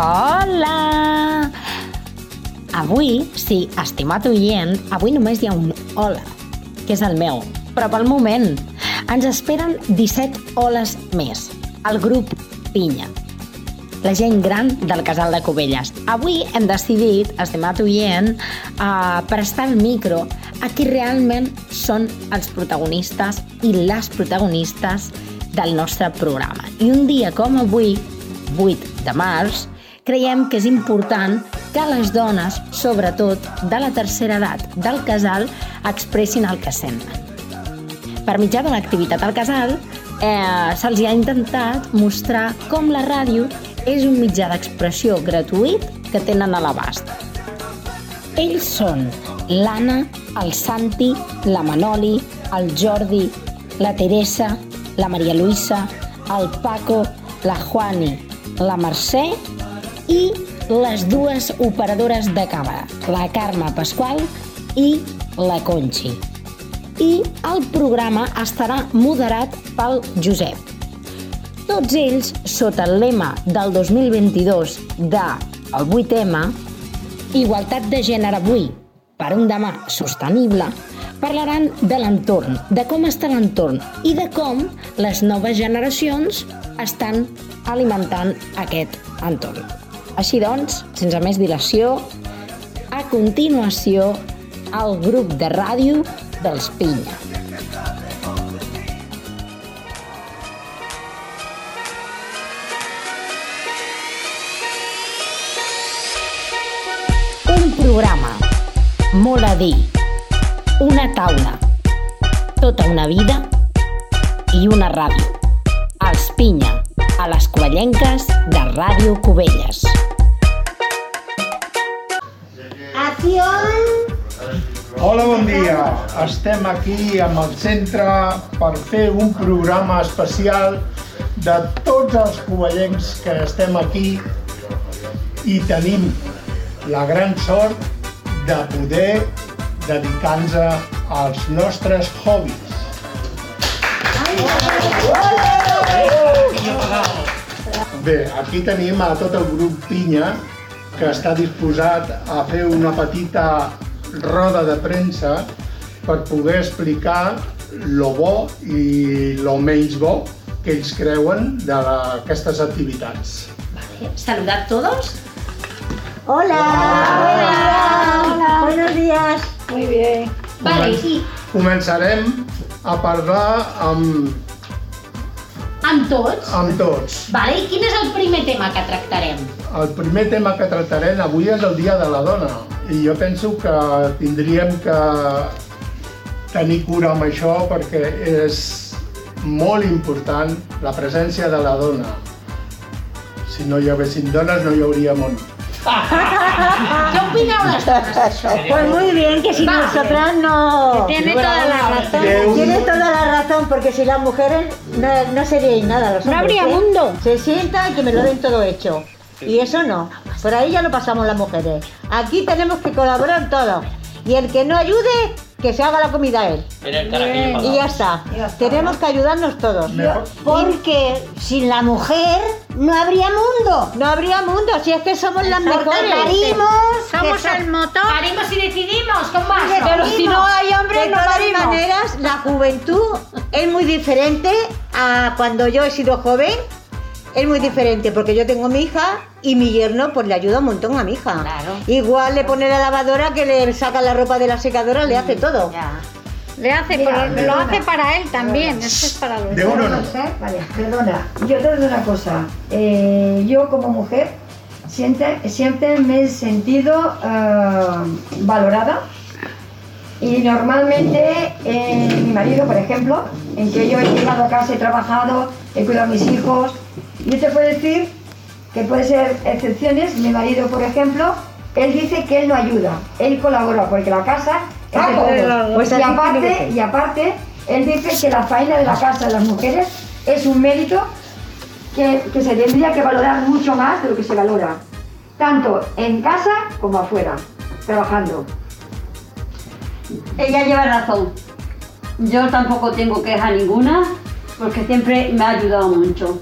Hola! Avui, sí, estimat oient, avui només hi ha un hola, que és el meu. Però pel moment ens esperen 17 holes més. El grup Pinya. La gent gran del casal de Cubelles. Avui hem decidit, estimat oient, a prestar el micro a qui realment són els protagonistes i les protagonistes del nostre programa. I un dia com avui, 8 de març, creiem que és important que les dones, sobretot de la tercera edat del casal, expressin el que senten. Per mitjà de l'activitat al casal, eh, se'ls ha intentat mostrar com la ràdio és un mitjà d'expressió gratuït que tenen a l'abast. Ells són l'Anna, el Santi, la Manoli, el Jordi, la Teresa, la Maria Luisa, el Paco, la Juani, la Mercè i les dues operadores de càmera, la Carme Pasqual i la Conchi. I el programa estarà moderat pel Josep. Tots ells, sota el lema del 2022 de el 8M, Igualtat de gènere avui per un demà sostenible, parlaran de l'entorn, de com està l'entorn i de com les noves generacions estan alimentant aquest entorn. Així doncs, sense més dilació, a continuació, el grup de ràdio dels Pinya. Un programa, molt a dir, una taula, tota una vida i una ràdio. Els Pinya, a les Covellenques de Ràdio Cubelles. Hola, bon dia. Estem aquí amb el centre per fer un programa especial de tots els covellencs que estem aquí i tenim la gran sort de poder dedicar-nos als nostres hobbies. Bé, aquí tenim a tot el grup Pinya que està disposat a fer una petita roda de premsa per poder explicar lo bo i lo menys bo que ells creuen d'aquestes activitats. Saludad todos. Hola. Hola. Buenos días. Muy bien. Vale, Comen- i Començarem a parlar amb, amb tots. amb tots. Vale, i quin és el primer tema que tractarem? El primer tema que tractarem avui és el Dia de la Dona i jo penso que tindríem que tenir cura amb això perquè és molt important la presència de la dona. Si no hi haguessin dones no hi hauria món. Dones d'això? Pues muy bien, que si Vale. nosotras no... Tiene toda la razón. Tiene toda la razón, porque si las mujeres no, no seríais nada. Los No hombres, habría ¿eh? mundo. Se sientan y que me lo den todo hecho. Y eso no. Por ahí ya lo pasamos las mujeres. Aquí tenemos que colaborar todos. Y el que no ayude, que se haga la comida él. Tiene el carajillo Y ya está. Tenemos que ayudarnos todos. Mejor- Porque sin la mujer no habría mundo. No habría mundo, si es que somos las mejores. Somos el motor. Parimos y decidimos, com va Pero si no hay hombres, de todas maneras, la juventud es muy diferente a cuando yo he sido joven. Es muy diferente porque yo tengo mi hija y mi yerno pues le ayuda un montón a mi hija. Claro. Igual le pone la lavadora que le saca la ropa de la secadora, le hace todo. Le hace, Mira, pero lo hace para él también. Esto es para los De uno no. Vale, perdona. Yo te digo una cosa. Eh, yo como mujer siempre, siempre me he sentido eh, valorada y normalmente eh, mi marido, por ejemplo, en que yo he llegado a casa, he trabajado, he cuidado a mis hijos, yo te puedo decir que puede ser excepciones. Mi marido, por ejemplo, él dice que él no ayuda, él colabora porque la casa es de todos. Pues y aparte, y aparte, él dice que la faena de la casa de las mujeres es un mérito que, que se tendría que valorar mucho más de lo que se valora, tanto en casa como afuera, trabajando. Ella lleva razón. Yo tampoco tengo queja ninguna porque siempre me ha ayudado mucho.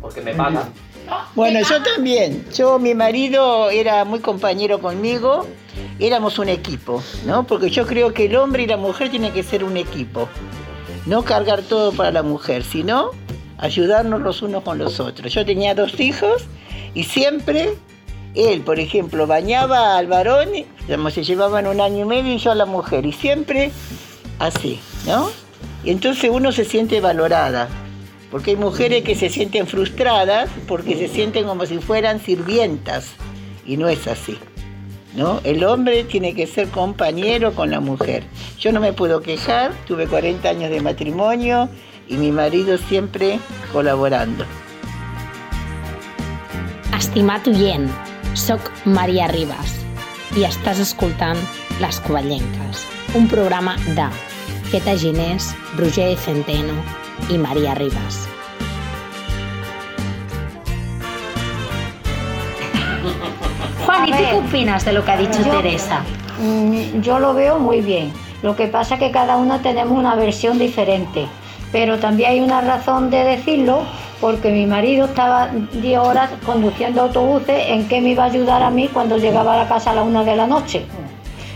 Porque me pagan. Bueno, yo también. Yo, mi marido era muy compañero conmigo. Éramos un equipo, ¿no? Porque yo creo que el hombre y la mujer tienen que ser un equipo. No cargar todo para la mujer, sino ayudarnos los unos con los otros. Yo tenía dos hijos y siempre él, por ejemplo, bañaba al varón, digamos, se llevaban un año y medio y yo a la mujer. Y siempre así, ¿no? Y entonces uno se siente valorada. Porque hay mujeres que se sienten frustradas porque se sienten como si fueran sirvientas. Y no es así. ¿no? El hombre tiene que ser compañero con la mujer. Yo no me puedo quejar, tuve 40 años de matrimonio y mi marido siempre colaborando. Estimat oient, soc Maria Ribas i estàs escoltant Les Covellenques, un programa de Queta Ginés, Roger Centeno i Maria Ribas. Juan, ¿y tú qué opinas de lo que ha dicho Yo- Teresa? Mm, Yo lo veo muy bien. Lo que pasa es que cada uno tenemos una versión diferente. Pero también hay una razón de decirlo, porque mi marido estaba 10 horas conduciendo autobuses en que me iba a ayudar a mí cuando llegaba a la casa a la una de la noche.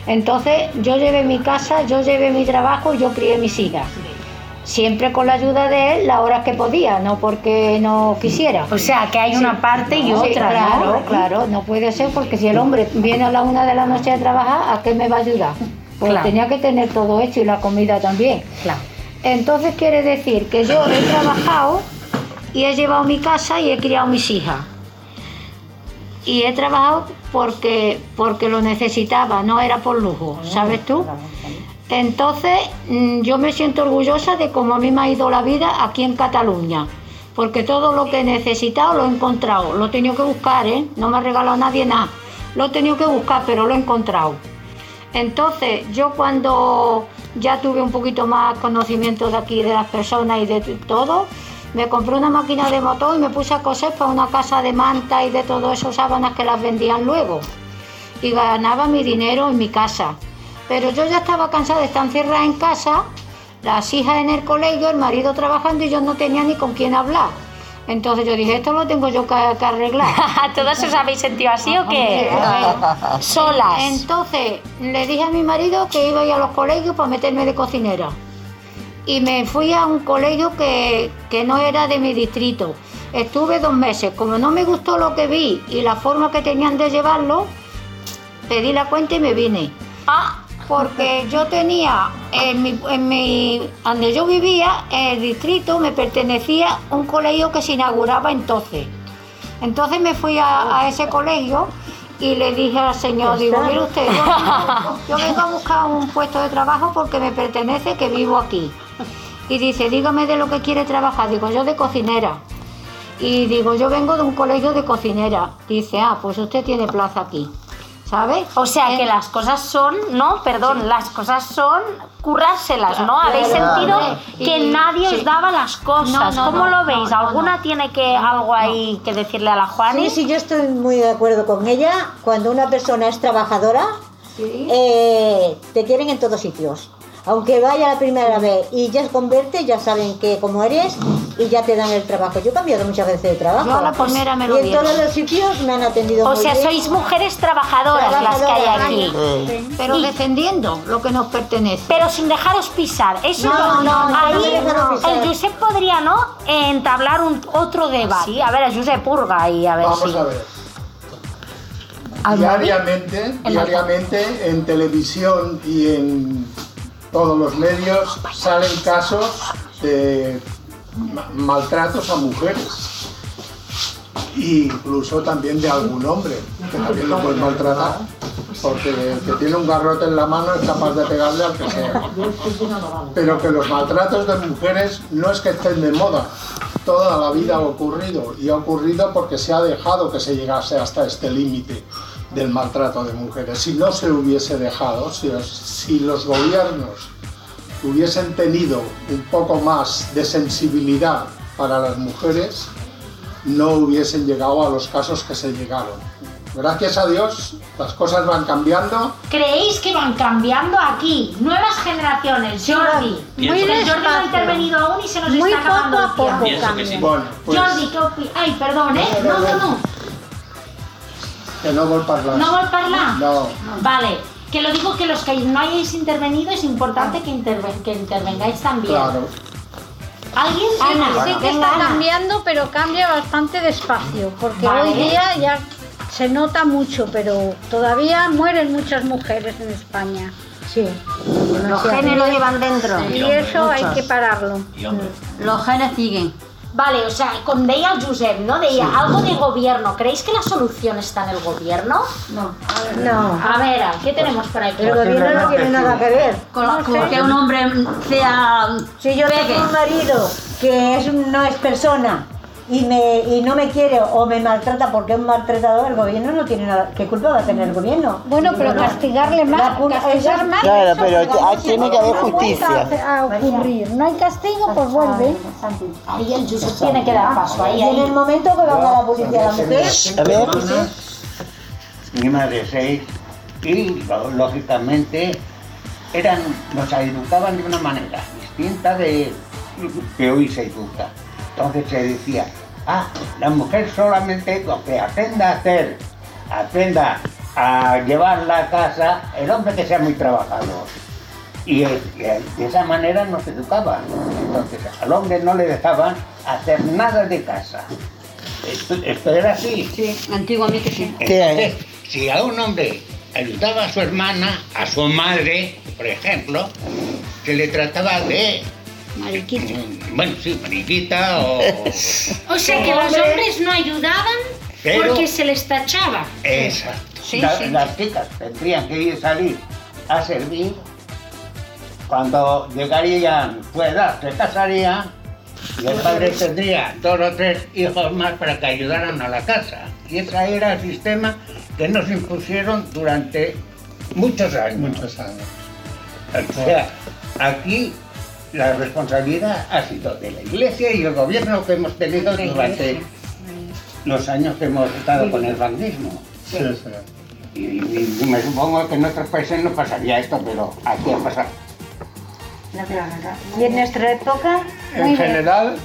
Entonces yo llevé mi casa, yo llevé mi trabajo y yo crié mis hijas. Siempre con la ayuda de él, la hora que podía, no porque no quisiera. O sea, que hay una parte y Sí, otra, claro, ¿no? claro, no puede ser porque si el hombre viene a la una de la noche a trabajar, ¿a qué me va a ayudar? Pues Claro. tenía que tener todo hecho y la comida también. Claro. Entonces quiere decir que yo he trabajado y he llevado mi casa y he criado mis hijas. Y he trabajado porque, porque lo necesitaba, no era por lujo, ¿sabes tú? Entonces mm, yo me siento orgullosa de cómo a mí me ha ido la vida aquí en Cataluña. Porque todo lo que he necesitado lo he encontrado. Lo he tenido que buscar, ¿eh? No me ha regalado nadie nada. Lo he tenido que buscar, pero lo he encontrado. Entonces, yo cuando ya tuve un poquito más conocimiento de aquí, de las personas y de todo, me compré una máquina de motor y me puse a coser para una casa de manta y de todo eso, sábanas que las vendían luego. Y ganaba mi dinero en mi casa. Pero yo ya estaba cansada de estar encerrada en casa, las hijas en el colegio, el marido trabajando y yo no tenía ni con quién hablar. Entonces yo dije, esto lo tengo yo que, que arreglar. ¿Todos os habéis sentido así o qué? Ver. Solas. Entonces le dije a mi marido que iba a ir a los colegios para meterme de cocinera. Y me fui a un colegio que, que no era de mi distrito. Estuve dos meses. Como no me gustó lo que vi y la forma que tenían de llevarlo, pedí la cuenta y me vine. Ah, Porque yo tenía, en mi, en mi, donde yo vivía, el distrito me pertenecía un colegio que se inauguraba entonces. Entonces me fui a, a ese colegio y le dije al señor, digo, mire usted, yo vengo a buscar un puesto de trabajo porque me pertenece que vivo aquí. Y dice, dígame de lo que quiere trabajar. Digo, yo de cocinera. Y digo, yo vengo de un colegio de cocinera. Dice, ah, pues usted tiene plaza aquí. ¿Sabes? o sea Eh, que las cosas son, no, perdón, las cosas son currárselas, ¿no? Habéis sentido que nadie sí. os daba las cosas. No, no, ¿Cómo no, lo veis? ¿Alguna tiene que algo ahí que decirle a la Juani? Sí, sí, yo estoy muy de acuerdo con ella. Cuando una persona es trabajadora, Sí. eh, te quieren en todos sitios. Aunque vaya la primera vez y ya se convierte, ya saben que como eres y ya te dan el trabajo. Yo he cambiado muchas veces de trabajo. Yo a la primera me lo Y en dieron. todos los sitios me han atendido O muy sea, bien. sois mujeres trabajadoras, las que hay Trabajadoras, aquí. Pero Y- defendiendo lo que nos pertenece. Pero sin dejaros pisar. Eso No, no, no, no, ahí no me dejaron pisar. el Josep podría, ¿no? Entablar un, otro debate. Sí, a ver, el Josep purga y a ver Vamos si. a ver. Diariamente, En diariamente en televisión y en todos los medios salen casos de ma- maltratos a mujeres. E incluso también de algún hombre, que también lo puede maltratar. Porque el que tiene un garrote en la mano es capaz de pegarle al que sea. Pero que los maltratos de mujeres no es que estén de moda. Toda la vida ha ocurrido y ha ocurrido porque se ha dejado que se llegase hasta este límite del maltrato de mujeres. Si no se hubiese dejado, si, si los gobiernos hubiesen tenido un poco más de sensibilidad para las mujeres, no hubiesen llegado a los casos que se llegaron. gracias a Dios, las cosas van cambiando. ¿Creéis que van cambiando aquí? Nuevas generaciones, Jordi. Muy Jordi no ha intervenido aún y se nos Muy está acabando poco a poco. Bueno, pues Jordi, opi... Ai, perdón, eh? No, no. no. Que no vol parlar. ¿No vol parlar? No. Vale. Que lo digo que los que no hayáis intervenido es importante que, interve- que intervengáis también. Claro. ¿Alguien? Ana. sí que está cambiando, pero cambia bastante despacio, porque Vale. hoy día ya se nota mucho, pero todavía mueren muchas mujeres en España. Sí. Los genes lo llevan dentro. Y eso hay que pararlo. Y. Los genes siguen. Vale, o sea, con deia el Josep, ¿no? Deia algo de gobierno. ¿Creéis que la solución está en el gobierno? No. A ver, ¿qué tenemos por aquí? El gobierno no tiene nada que ver. Con, con que un hombre sea. Si yo pegue. tengo un marido que es no es persona y, me, y no me quiere o me maltrata porque es un maltratador, el gobierno no tiene nada. ¿Qué culpa va a tener el gobierno? Bueno, pero castigarle más, La castigar más. Claro, pero se- tiene que haber justicia. a ocurrir. No hay castigo, pues vuelve. Ahí el Josep tiene que dar paso, ahí, Y en el momento que va a la policía la mujer, A ver, mi madre seis y lógicamente eran nos educaban de una manera distinta de que hoy se educa entonces se decía ah la mujer solamente lo que aprenda a hacer aprenda a llevar la casa el hombre que sea muy trabajador y, eh, eh, de esa manera nos educaban entonces al hombre no le dejaban hacer nada de casa esto, esto era así Sí, antiguamente sí. ¿Qué hay? entonces, si a un hombre ayudaba a su hermana, a su madre, por ejemplo, se le trataba de... Mariquita. Bueno, sí, mariquita o... O sea que los hombres no ayudaban Pero- porque se les tachaba. Exacto. Sí, La- sí. Las chicas tendrían que ir salir a servir. Cuando llegarían su edad, se casarían y el padre tendría dos o tres hijos más para que ayudaran a la casa. Y ese era el sistema que nos impusieron durante muchos años. Muchos años. O sea, aquí la responsabilidad ha sido de la iglesia y el gobierno que hemos tenido durante los años que hemos estado con el bandismo. Sí, sí. Y, y- y me supongo que en otros países no pasaría esto, pero aquí ha pasado. y en nuestra época, En general,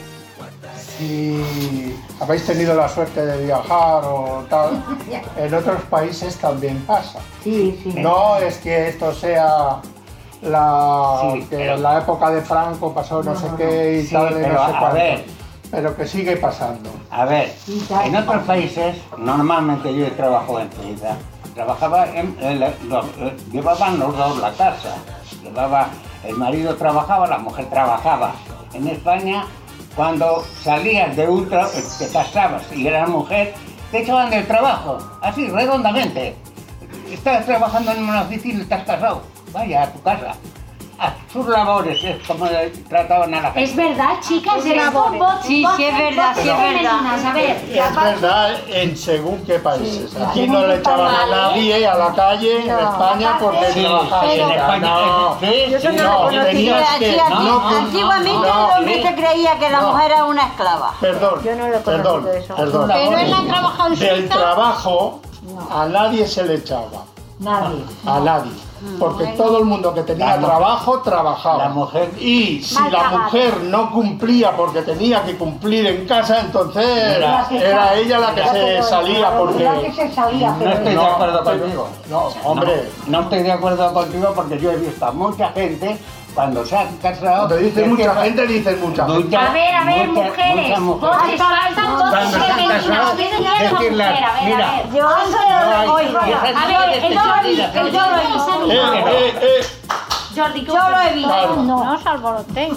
si habéis tenido la suerte de viajar o tal, en otros países también pasa. sí, sí. No es que esto sea la, Sí, que pero- en la época de Franco pasó no sé qué y Sí, tal, y pero no sé a cuánto. ver. Pero que sigue pasando. A ver, en otros países, normalmente yo trabajo en Suiza, trabajaba en, los- eh, llevaban los dos la casa, llevaba, el marido trabajaba, la mujer trabajaba. En España, cuando salías de un tra- eh, te casabas y eras mujer, te echaban del trabajo, así, redondamente. Estás trabajando en una oficina, estás casado, vaya a tu casa. A sus labores, es como trataban a la gente. Es verdad, chicas, esto, labores. voz- Sí, sí es verdad, sí es verdad. A ver, Es verdad en según qué países. Aquí no le echaban a nadie a la calle en España porque Sí, en España, No, sí, no, no, tenías Sí, que... antiguamente el hombre se creía que la mujer era una esclava. Perdón, Yo no lo perdón, eso. perdón. Pero él ha trabajado en Del trabajo a nadie se le echaba. Nadie. A nadie. Porque todo el mundo que tenía La trabajo trabajaba. la mujer- Y si Mal la mujer no cumplía porque tenía que cumplir en casa, entonces era, era ella la que se salía porque. La que se salía, No estoy de acuerdo contigo. No, hombre. No, no estoy de acuerdo contigo porque yo he visto a mucha gente cuando se han casado. Cuando que mucha que- gente, dices mucha gente. mucha- A ver, a ver, mucha- mujeres, muchas Cuando se han casado, ver, mira, a ver. Yo no esas A ver, el Jordi, el Jordi Eh, eh, eh, Jordi, ¿qué Yo lo he visto. Claro. No os alborotéis.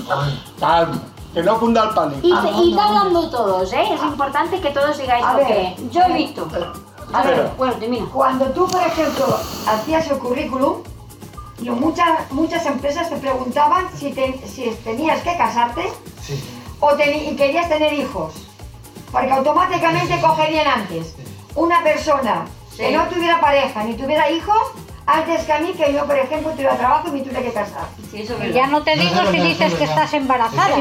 calma, que no cunda el pánico. Y, y hablando todos, ¿eh? Es importante que todos digáis A por ver, qué. yo he visto. A ver. Bueno, termina. Cuando tú, por ejemplo, hacías el currículum, lo- muchas, muchas empresas te preguntaban si, te- si tenías que casarte o teni- y querías tener hijos. Porque automáticamente cogerían antes. Una persona que no tuviera pareja ni tuviera hijos antes que a mí, que yo, por ejemplo, tuviera trabajo y me tuviera que casar. Sí, eso Y ya no te digo si dices que estás embarazada.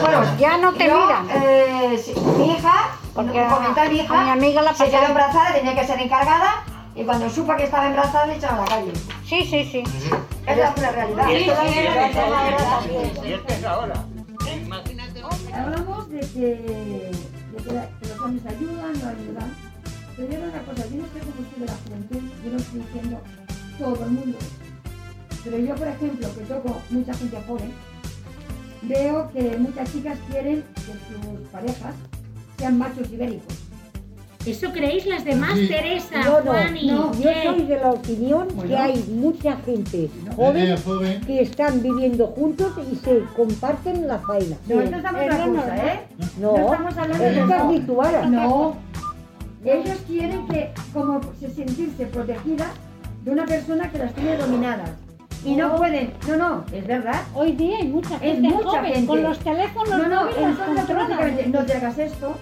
Bueno, Ya no te yo, miran. eh, sí, mi hija Porque comentar mi a- hija, a mi amiga la se quedó embarazada, tenía que ser encargada y cuando supo que estaba embarazada le echaron a la calle. Sí, sí, sí. Es la pura realidad. Y Esto es ahora también. Y esto es ahora. Imagínate. Hablamos de que, de que, la- que los hombres ayudan, no ayudan. Pero yo una cosa, yo no estoy la juventud, yo no estoy diciendo todo el mundo. Pero yo, por ejemplo, que toco mucha gente joven, veo que muchas chicas quieren que sus parejas sean machos ibéricos. ¿Eso creéis las demás, Sí. Teresa, No, no, Juani? no, yo ¿Qué? soy de la opinión que Bueno. hay mucha gente joven que están viviendo juntos y se comparten la faena. No, esto es otra Eso no, cosa, ¿no? ¿eh? No, No estamos hablando de esto es no. habitual. No. Ellos quieren que, como se sentirse protegidas de una persona que las tiene dominadas. Y no pueden. No, no, es verdad. Hoy día hay mucha Es gente mucha joven gente. con los teléfonos No, no, móviles entonces controlan. automáticamente no te hagas esto,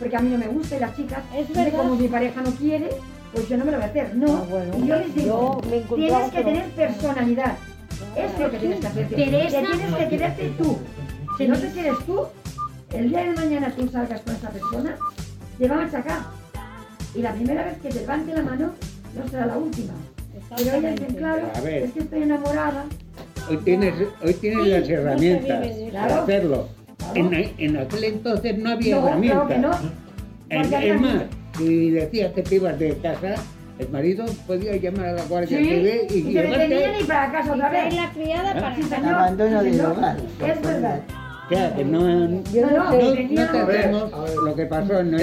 porque a mí no me gusta y las chicas, Es de verdad. como mi pareja no quiere, pues yo no me lo voy a hacer. No, Ah, bueno, y yo les digo, yo tienes que tener personalidad. Eso es lo que tienes que hacer. Te tienes que quererte tú. Si no te quieres tú, el día de mañana tú salgas con esa persona, te van a sacar. Y la primera vez que te levante la mano, no será la última. Pero ellas dicen, claro, es que estoy enamorada. Hoy tienes, hoy tienes las herramientas de- para Claro. hacerlo. Claro. En, en aquel entonces no había No, claro herramientas. que no. Es, más, si decías que te ibas de casa, el marido podía llamar a la guardia Sí, civil y, y llevarte. y para casa otra vez. la criada para Sí, acá. señor. Abandono del hogar. Es verdad. O sea, que no, Yo No, ver, lo que pasó en,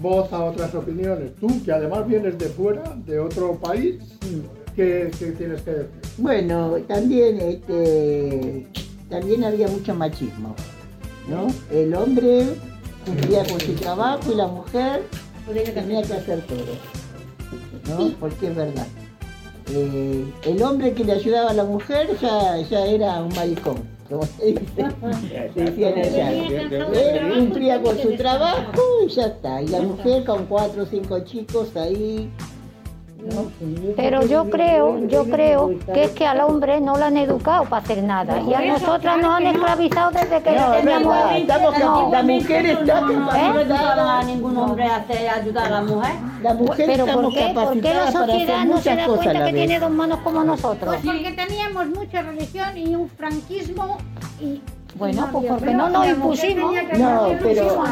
voz a otras opiniones. Tú, que además vienes de fuera, de otro país, ¿qué, qué tienes que decir? Bueno, también, este, también había mucho machismo, ¿no? El hombre cumplía con su trabajo y la mujer tenía que hacer todo, ¿no? Porque es verdad. Eh, el hombre que le ayudaba a la mujer ya, ya era un maricón, como se dice. Se decían allá. Él cumplía con su trabajo y ya está. Y la mujer con cuatro o cinco chicos ahí. ¿No? Pero yo creo, yo creo que es que al hombre no lo han educado para hacer nada. Y a nosotras nos han esclavizado desde que No, teníamos... No. la mujer está No ayudaba a capacitada. ningún hombre a hacer ayudar a la mujer. La mujer Pero ¿por qué? ¿Por qué la sociedad no se da cuenta que tiene dos manos como nosotros? Pues porque teníamos mucha religión y un franquismo y Bueno, pues porque no nos impusimos. No, pero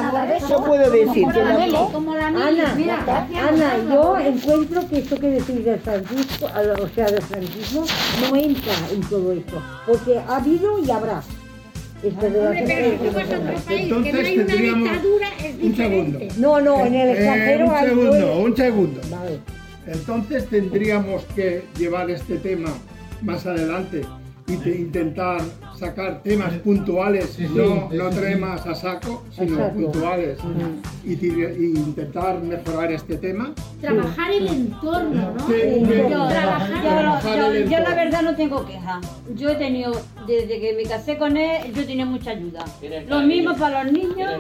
yo puedo decir que la Caramelo. como la Ana. Mira, Ana, yo encuentro que esto que decís del franquismo, o sea, del franquismo, no entra en todo esto, porque ha habido y habrá. Esto de Hombre, pero si tú vas a las- otro país que no Entonces hay una tendríamos dictadura es un diferente. segundo. No, no, en el Eh, extranjero un hay... segundo, un segundo. Vale. Entonces tendríamos que llevar este tema más adelante intentar sacar temas puntuales, no, no temas a saco, sino Exacto. puntuales, y, intentar mejorar este tema. Trabajar el entorno, ¿no? Yo, Trabajar yo- trabajar yo- el yo la verdad no tengo queja. Yo he tenido, desde que me casé con él, yo tenido mucha ayuda. Lo mismo para los niños,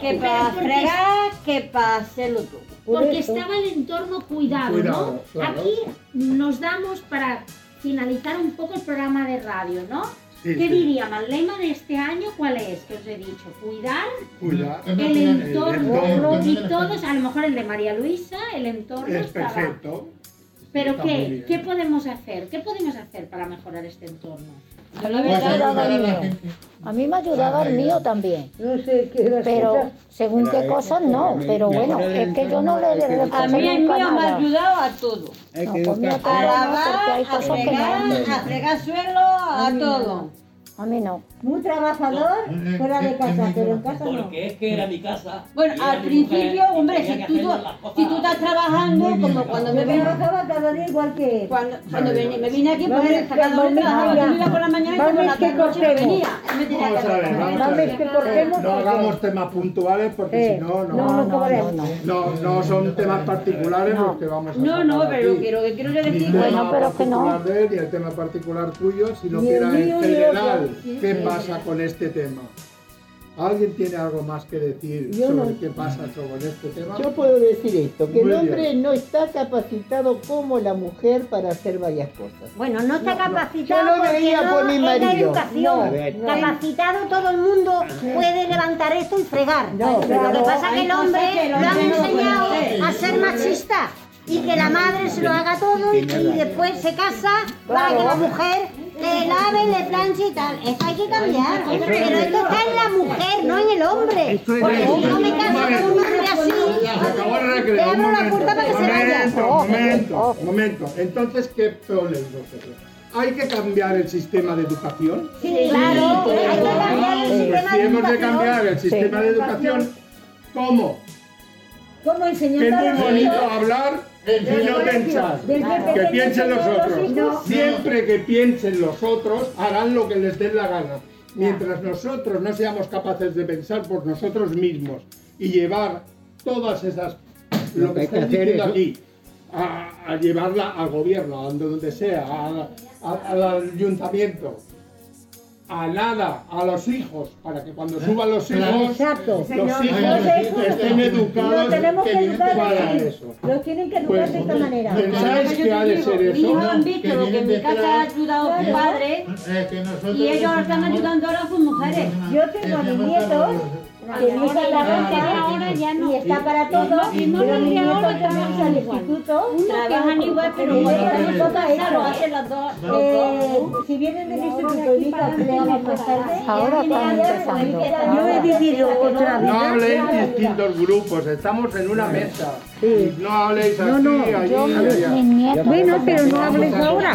que para fregar, que para hacerlo todo. Por Porque estaba el entorno cuidado, Cuidado, ¿no? claro. Aquí nos damos para finalizar un poco el programa de radio, ¿no? Sí, ¿Qué sí. diríamos? ¿El lema de este año cuál es? Que os he dicho, cuidar Cuidar el entorno y todos, a lo mejor el de María Luisa, el entorno Es estaba. perfecto. Pero Está ¿qué? ¿Qué podemos hacer? ¿Qué podemos hacer para mejorar este entorno? Yo la el mío. A mí me ha ayudado el mío también. No sé qué Pero según qué cosas no, pero bueno, es que yo no le he a mí el mío nunca me ha nada. ayudado a todo. No, pues. A lavar, a fregar, a fregar suelo, a todo. A mí no. Muy trabajador fuera de casa, pero en casa no. Porque es que era mi casa. Bueno, al principio, mujer, hombre, si que tú, si tú estás trabajando, como cuando me vine, trabajaba cada día igual que él. cuando, cuando vine- me vine aquí, pues cada vamos, trabajaba, yo iba por la mañana y por la que noche cortemos. venía. Que Vamos a ver, recoger. vamos a ver. que. No hagamos temas puntuales porque Eh, si no, no, no, no, no, no. no, no son temas particulares los que vamos a No, no, pero aquí. quiero, quiero yo decir, Bueno, pero que no. el tema particular tuyo, que el era mío, en el general qué pasa con este tema. ¿Alguien tiene algo más que decir Yo sobre no. qué pasa con este tema? Yo puedo decir esto, que Muy el hombre bien. no está capacitado como la mujer para hacer varias cosas. Bueno, no está capacitado Yo lo veía no por mi es la marido. educación. No, ver, no. Capacitado todo el mundo puede levantar esto y fregar. No, Lo que pasa es que el hombre que lo han no enseñado a ser machista y que la madre se lo haga todo y, y después se casa para que la mujer le lave, le planche y tal. Eso hay que cambiar. Pero esto está en la mujer, no en el hombre. Porque si no me caso con un hombre así, Un abro la momento, puerta para que se vaya. momento, momento, momento. Entonces, ¿qué vosotros? ¿Hay que cambiar el sistema de educación? Sí, claro, hay que cambiar el Pues sistema si de hemos de educación. cambiar el sistema de educación, ¿cómo? ¿Cómo Que enseñando es a muy bonito hablar y no pensar. Que piensen los otros. Siempre que piensen los otros, harán lo que les dé la gana. Mientras nosotros no seamos capaces de pensar por nosotros mismos y llevar todas esas, lo que hacer diciendo aquí, a, a llevarla al gobierno, a donde sea, a- a- al ayuntamiento, a nada, a los hijos, para que cuando suban los hijos, Exacto. los Señor, hijos entonces, estén educados Los tenemos que educar para eso. Los tienen que educar Pues, de esta manera. ¿Pensáis que ha de ser Mis hijos eso? han visto lo que en mi casa ha ayudado a su padre y ellos están ayudando ahora a sus mujeres. Yo tengo a mis nietos que mi hija trabaja ahora ya no. y está para todo, Y no los de ahora trabajan al instituto. Trabajan igual, pero lo hacen los dos. Eh, si vienen del instituto y más tarde, Ahora están empezando. Yo he vivido otra vida. No habléis distintos grupos, estamos en una mesa. No habléis aquí, No, no, allí, yo- allá. Bueno, pero no hables ahora.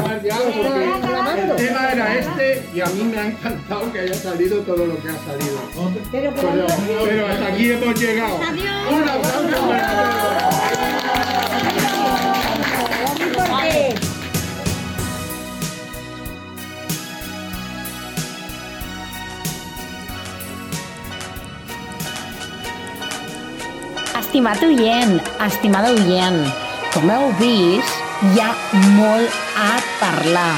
El tema era este y a mí me ha encantado que haya salido todo lo que ha salido. Pero, Pero, pero hasta aquí hemos llegado. Un aplauso para todos. Estimat oient, estimada oient, com heu vist, hi ha molt a parlar.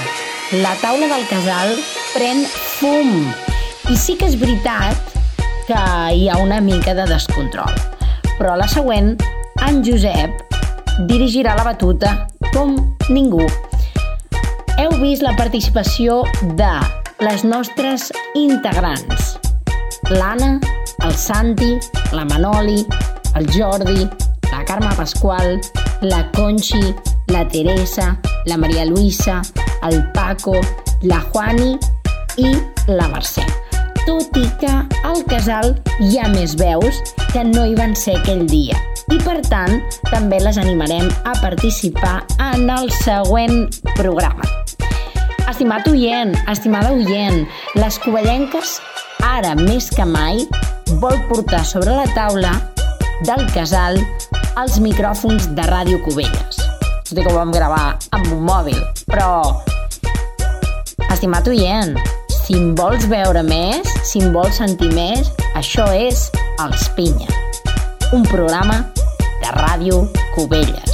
La taula del casal pren fum. I sí que és veritat que hi ha una mica de descontrol. Però a la següent, en Josep dirigirà la batuta com ningú. Heu vist la participació de les nostres integrants. L'Anna, el Santi, la Manoli, el Jordi, la Carme Pasqual, la Conchi, la Teresa, la Maria Luisa, el Paco, la Juani i la Mercè. Tot i que al casal hi ha més veus que no hi van ser aquell dia. I per tant, també les animarem a participar en el següent programa. Estimat oient, estimada oient, les covellenques, ara més que mai, vol portar sobre la taula del casal els micròfons de Ràdio Cubelles. Tot i que ho vam gravar amb un mòbil, però... Estimat oient, si em vols veure més, si em vols sentir més, això és Els Pinya, un programa de Ràdio Cubelles.